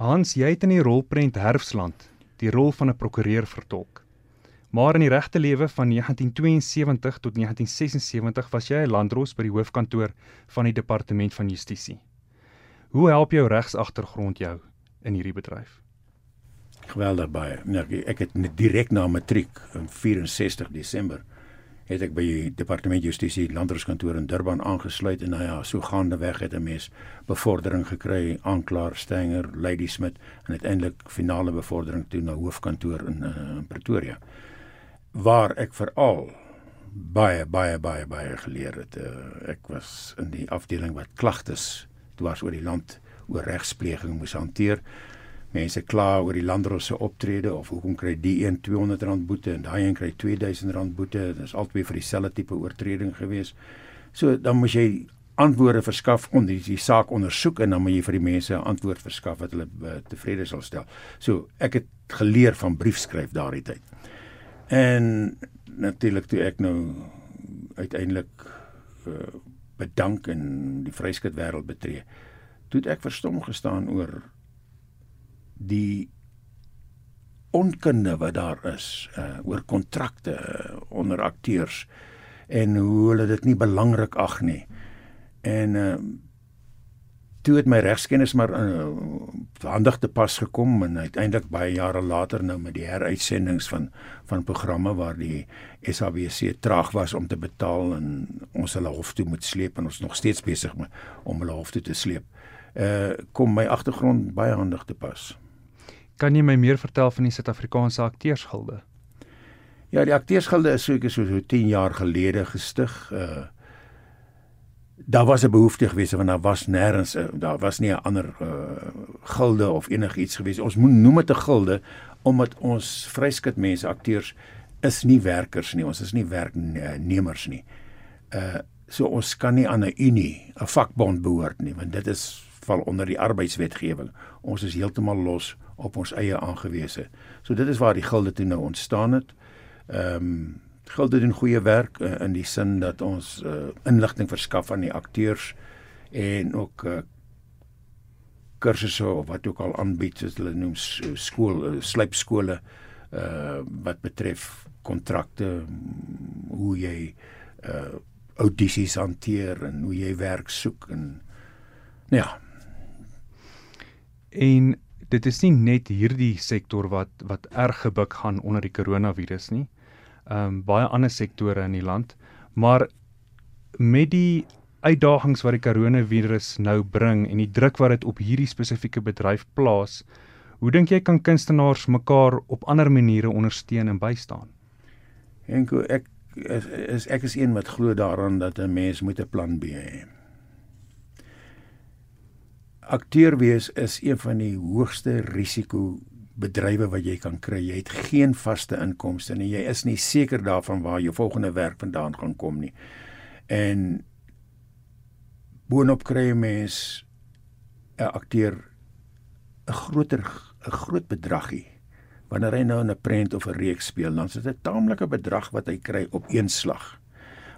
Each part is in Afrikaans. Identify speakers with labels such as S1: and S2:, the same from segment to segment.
S1: Hans, jy het in die rolprent Herfsland die rol van 'n prokureur vertolk. Maar in die regte lewe van 1972 tot 1976 was jy 'n landros by die hoofkantoor van die departement van justisie. Hoe help jou regsagtergrond jou in hierdie bedryf?
S2: Geweldig baie. Nee, ek het direk na matriek in 64 Desember het ek by die departement justisie landroskantoor in Durban aangesluit en nou ja, so gaande weg het 'n mens bevordering gekry, aanklaer Stenger, Lady Smith en uiteindelik finale bevordering toe na hoofkantoor in, uh, in Pretoria. Waar ek veral baie baie baie baie geleer het. Uh, ek was in die afdeling wat klagtes dwars oor die land oor regspleging moes hanteer mense kla oor die landros se optrede of hoekom kry die een R200 boete en daai een kry R2000 boete. Dit is albei vir dieselfde tipe oortreding gewees. So dan moet jy antwoorde verskaf onder die, die saak ondersoek en dan moet jy vir die mense 'n antwoord verskaf wat hulle uh, tevrede sal stel. So ek het geleer van briefskryf daardie tyd. En natuurlik toe ek nou uiteindelik uh, bedank en die vryskut wêreld betree toe ek verstom gestaan oor die onkunde wat daar is uh, oor kontrakte uh, onder akteurs en hoe hulle dit nie belangrik ag nie. En uh, toe het my regskennis maar uh, handig te pas gekom en uiteindelik baie jare later nou met die heruitsendings van van programme waar die SABC traag was om te betaal en ons hulle hof toe moet sleep en ons nog steeds besig om hulle hof toe te sleep. Uh kom my agtergrond baie handig te pas.
S1: Kan jy my meer vertel van die Suid-Afrikaanse Akteursgilde?
S2: Ja, die Akteursgilde is seker so, so 10 jaar gelede gestig. Uh daar was 'n behoefte gewees want daar was nêrens uh, daar was nie 'n ander uh gilde of enigiets gewees. Ons moet noem dit 'n gilde omdat ons vryskut mense akteurs is nie werkers nie. Ons is nie werknemers nie. Uh so ons kan nie aan 'n unie, 'n vakbond behoort nie want dit is val onder die arbeidswetgewing. Ons is heeltemal los op ons eie aangewese. So dit is waar die gilde toe nou ontstaan het. Ehm um, gilde doen goeie werk uh, in die sin dat ons uh, inligting verskaf aan die akteurs en ook uh, kursusse of wat ook al aanbied soos hulle noem skool uh, slypskole uh wat betref kontrakte hoe jy uh audisies hanteer en hoe jy werk soek en ja
S1: en dit is nie net hierdie sektor wat wat erg gebuk gaan onder die koronavirus nie. Ehm um, baie ander sektore in die land, maar met die uitdagings wat die koronavirus nou bring en die druk wat dit op hierdie spesifieke bedryf plaas, hoe dink jy kan kunstenaars mekaar op ander maniere ondersteun en bystaan?
S2: Enko ek is ek is een wat glo daaraan dat 'n mens moet 'n plan B hê akteur wees is een van die hoogste risiko bedrywe wat jy kan kry. Jy het geen vaste inkomste en jy is nie seker daarvan waar jou volgende werk vandaan gaan kom nie. En boonop kry jy mens 'n akteur 'n groter 'n groot bedragie wanneer hy nou 'n prent of 'n reeks speel, dan is dit 'n taamlike bedrag wat hy kry op een slag.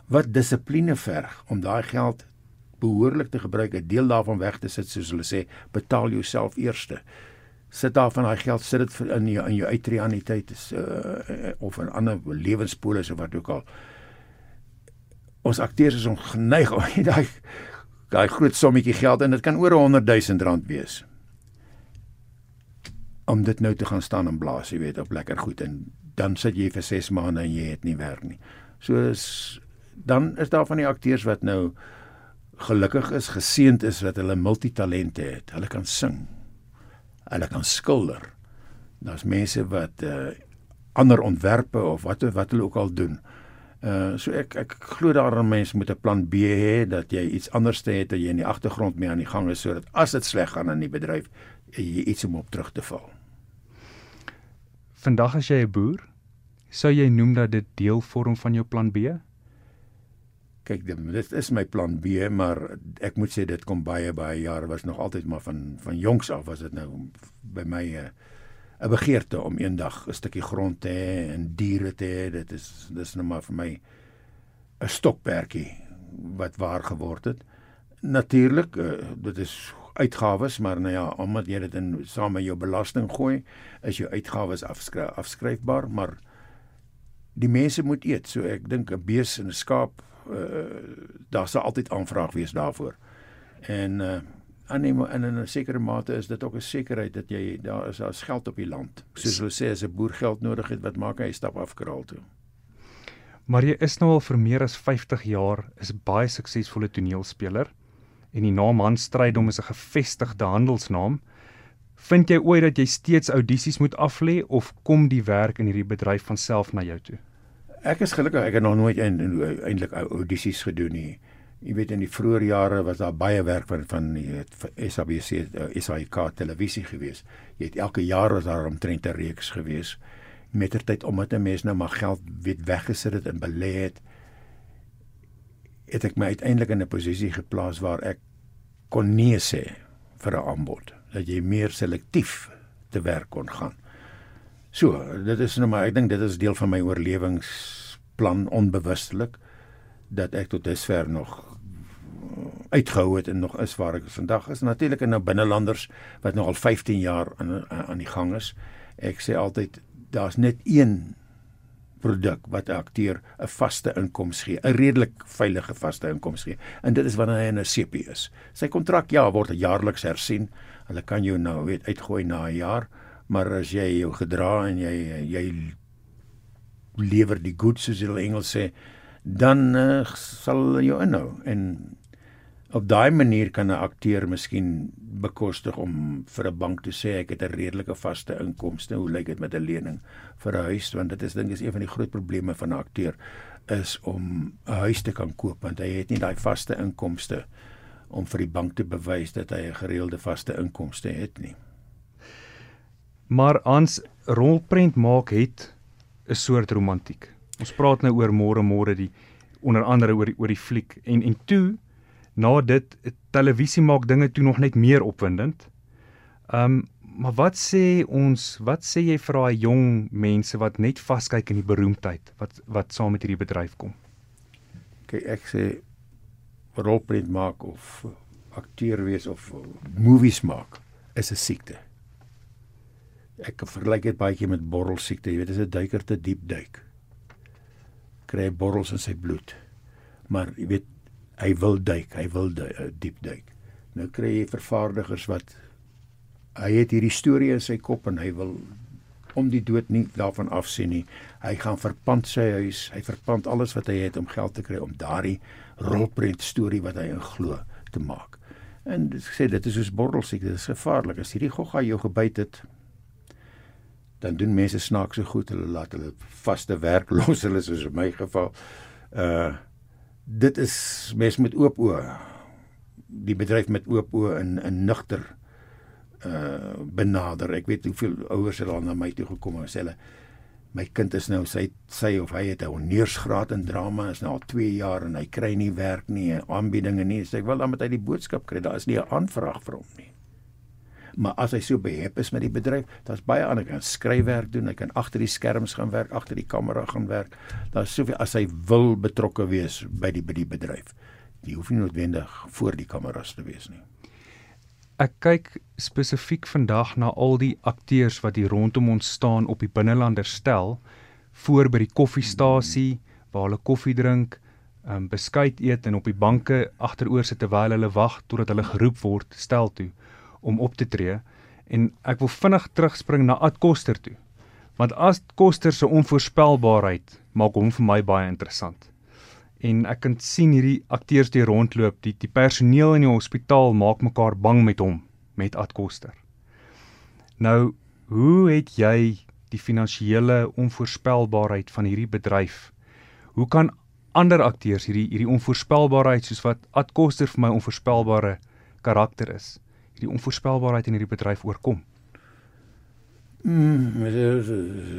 S2: Wat dissipline verg om daai geld behoorlik te gebruik, 'n deel daarvan weg te sit soos hulle sê, betaal jouself eerste. Sit daarvan daai geld, sit dit in jou in jou uitreaniteit is uh, of 'n ander lewenspolis of wat ook al. Ons akteurs is ongeneig om daai daai groot sommetjie geld en dit kan oor 100 000 rand wees om dit nou te gaan staan en blaas, jy weet, op lekker goed en dan sit jy vir 6 maande en jy het nie werk nie. So is dan is daar van die akteurs wat nou gelukkig is, geseënd is dat hulle multitalente het. Hulle kan sing. Hulle kan skilder. Daar's mense wat uh ander ontwerpe of wat wat hulle ook al doen. Uh so ek ek glo daaraan mense moet 'n plan B hê dat jy iets anders te het dat jy in die agtergrond mee aan die gang is sodat as dit sleg gaan in die bedryf jy iets om op terug te val.
S1: Vandag as jy 'n boer, sou jy noem dat dit deel vorm van jou plan B?
S2: Kyk dit is my plan B maar ek moet sê dit kom baie baie jare was nog altyd maar van van jongs af was dit nou by my 'n uh, begeerte om eendag 'n stukkie grond te hê en diere te hê dit is dis nou maar vir my 'n stokperdjie wat waar geword het natuurlik uh, dit is uitgawes, maar nou ja, omdat jy dit in saam met jou belasting gooi, is jou uitgawes afskry, afskryfbaar, maar die mense moet eet. So ek dink 'n bees en 'n skaap, uh, daar sal altyd aanvraag wees daarvoor. En uh aanneem in 'n sekere mate is dit ook 'n sekerheid dat jy daar is daar's geld op die land. Soos hulle sê as 'n boer geld nodig het, wat maak hy stap af kraal toe.
S1: Maar jy is nou al vir meer as 50 jaar is baie suksesvolle toneelspeler en die naam Hans Strydom is 'n gevestigde handelsnaam. Vind jy ooit dat jy steeds audisies moet aflê of kom die werk in hierdie bedryf van self na jou toe?
S2: Ek is gelukkig ek het nog nooit eintlik audisies gedoen nie. Jy weet in die vroeë jare was daar baie werk van van die SABC SAK televisie gewees. Jy het elke jaar was daar omtrent 'n reeks gewees. Mettertyd omdat 'n mens nou maar geld weet weggesit het en belê het, het ek my uiteindelik in 'n posisie geplaas waar ek kon nee sê vir 'n aanbod. Dat jy meer selektief te werk kon gaan. So, dit is nou maar ek dink dit is deel van my oorlewingsplan onbewustelik dat ek tot dusver nog uitgehou het en nog is waar ek vandag is. Natuurlik en nou binnelanders wat nou al 15 jaar aan aan die gang is. Ek sê altyd daar's net een produk wat 'n akteur 'n vaste inkomste gee, 'n redelik veilige vaste inkomste gee. En dit is wanneer hy in 'n CP is. Sy kontrak ja word jaarliks hersien. Hulle kan jou nou weet uitgooi na 'n jaar, maar as jy jou gedra en jy jy lewer die goods soos hulle Engels sê, dan uh, sal jou inhou en op daai manier kan 'n akteur miskien bekostig om vir 'n bank te sê ek het 'n redelike vaste inkomste. Hoe lyk dit met 'n lening vir 'n huis want dit is dink is een van die groot probleme van 'n akteur is om 'n huis te kan koop want hy het nie daai vaste inkomste om vir die bank te bewys dat hy 'n gereelde vaste inkomste het nie.
S1: Maar ons rolprent maak het 'n soort romantiek. Ons praat nou oor môre môre die onder andere oor die, oor die fliek en en toe na dit televisie maak dinge toe nog net meer opwindend. Um maar wat sê ons, wat sê jy vir daai jong mense wat net vaskyk in die beroemdheid wat wat saam met hierdie bedryf kom?
S2: Kyk, ek sê rolprent maak of akteur wees of movies maak is 'n siekte. Ek vergelyk dit baie met borrel siekte, jy weet, as 'n duiker te diep duik, kry hy borrels in sy bloed. Maar jy weet hy wil duik, hy wil du uh, diep duik. Nou kry jy vervaardigers wat hy het hierdie storie in sy kop en hy wil om die dood nie daarvan afsien nie. Hy gaan verpand sy huis, hy verpand alles wat hy het om geld te kry om daardie rolprent storie wat hy in glo te maak. En ek sê dit is soos borrelsiek, dit is gevaarlik. As hierdie gogga jou gebyt het, dan doen mense snaakse goed, hulle laat hulle vaste werk los, hulle soos in my geval. Uh dit is mes met oop oë. Die bedryf met oop oë in in nugter uh benader. Ek weet hoeveel ouers het al na my toe gekom en sê hulle my kind is nou sy sy of hy het 'n honeursgraad in drama is nou al 2 jaar en hy kry nie werk nie aanbiedinge nie. Sê ek wil dan met hy die boodskap kry. Daar is nie 'n aanvraag vir hom nie maar as hy so behep is met die bedryf, daar's baie ander kan skryfwerk doen, hy kan agter die skerms gaan werk, agter die kamera gaan werk. Daar's soveel as hy wil betrokke wees by die by die bedryf. Jy hoef nie noodwendig voor die kameras te wees nie.
S1: Ek kyk spesifiek vandag na al die akteurs wat hier rondom ons staan op die binnelander stel voor by die koffiestasie waar hulle koffie drink, um, beskuit eet en op die banke agteroor sit terwyl hulle wag totdat hulle geroep word stel toe om op te tree en ek wil vinnig terugspring na Ad Koster toe. Want Ad Koster se onvoorspelbaarheid maak hom vir my baie interessant. En ek kan sien hierdie akteurs die rondloop, die die personeel in die hospitaal maak mekaar bang met hom, met Ad Koster. Nou, hoe het jy die finansiële onvoorspelbaarheid van hierdie bedryf? Hoe kan ander akteurs hierdie hierdie onvoorspelbaarheid soos wat Ad Koster vir my onvoorspelbare karakter is? Die onvoorspelbaarheid in hierdie bedryf oorkom?
S2: Mm, dit is,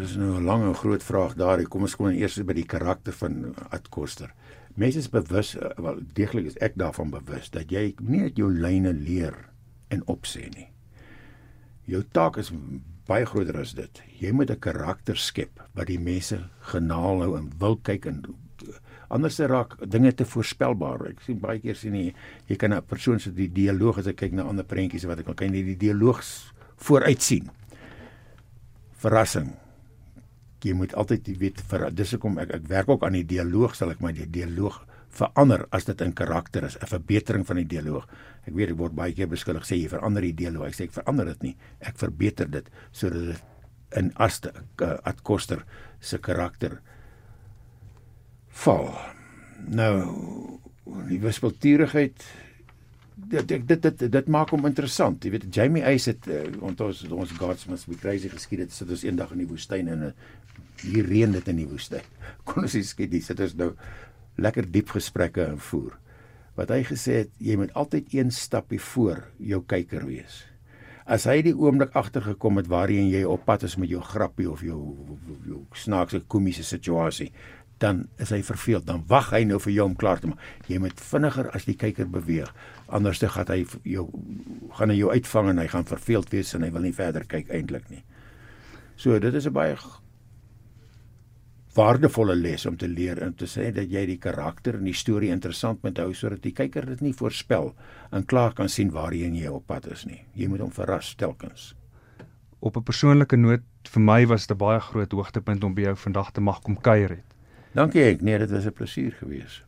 S2: is nou 'n lang en groot vraag daar. Kom ons kom eers by die karakter van Ad Koster. Mense is bewus, eh, wel deeglik is ek daarvan bewus dat jy nie net jou lyne leer en opsê nie. Jou taak is baie groter as dit. Jy moet 'n karakter skep wat die mense genaal hou en wil kyk en Anders raak dinge te voorspelbaar. Ek sien baie keer sien jy jy kan 'n persoon se die dialoog as ek kyk na ander prentjies wat ek kan kyk die dialoog vooruit sien. Verrassing. Jy moet altyd weet vir dis hoekom ek ek werk ook aan die dialoog sal ek maar die dialoog verander as dit in karakter is, 'n verbetering van die dialoog. Ek weet ek word baie keer beskuldig sê jy verander die dialoog. Ek sê ek verander dit nie. Ek verbeter dit sodat dit in aste uh, Ad Koster se karakter val. Nou die wispelturigheid dit dit dit dit, dit maak hom interessant. Jy weet Jamie Eis het uh, ons ons Godsmith we crazy geskied het sit ons eendag in die woestyn en uh, hier reën dit in die woestyn. Kon ons skiet dis dit is nou lekker diep gesprekke en voer. Wat hy gesê het, jy moet altyd een stappie voor jou kyker wees. As hy die oomblik agtergekom het waarheen jy op pad is met jou grappie of jou jou snaakse komiese situasie, dan is hy verveeld. Dan wag hy nou vir jou om klaar te maak. Jy moet vinniger as die kyker beweeg. Anders dan gaan hy jou gaan hy jou uitvang en hy gaan verveeld wees en hy wil nie verder kyk eintlik nie. So dit is 'n baie waardevolle les om te leer en te sê dat jy die karakter en die storie interessant moet hou sodat die kyker dit nie voorspel en klaar kan sien waarheen jy op pad is nie. Jy moet hom verras telkens.
S1: Op 'n persoonlike noot vir my was dit 'n baie groot hoogtepunt om by jou vandag te mag kom kuier het.
S2: Dankie ek. Nee, dit was 'n plesier gewees.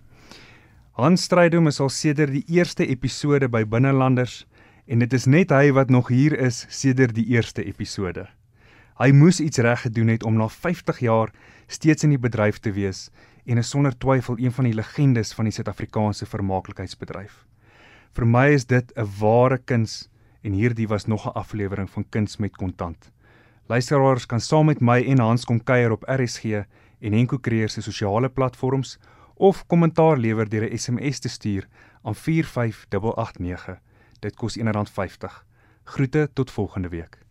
S1: Hans Strydom is al sedert die eerste episode by Binnelanders en dit is net hy wat nog hier is sedert die eerste episode. Hy moes iets reg gedoen het om na 50 jaar steeds in die bedryf te wees en is sonder twyfel een van die legendes van die Suid-Afrikaanse vermaaklikheidsbedryf. Vir my is dit 'n ware kuns en hierdie was nog 'n aflewering van Kuns met Kontant. Luisteraars kan saam met my en Hans kom kuier op RSG en Henko Creer se sosiale platforms of kommentaar lewer deur 'n SMS te stuur aan 45889. Dit kos R1.50. Groete tot volgende week.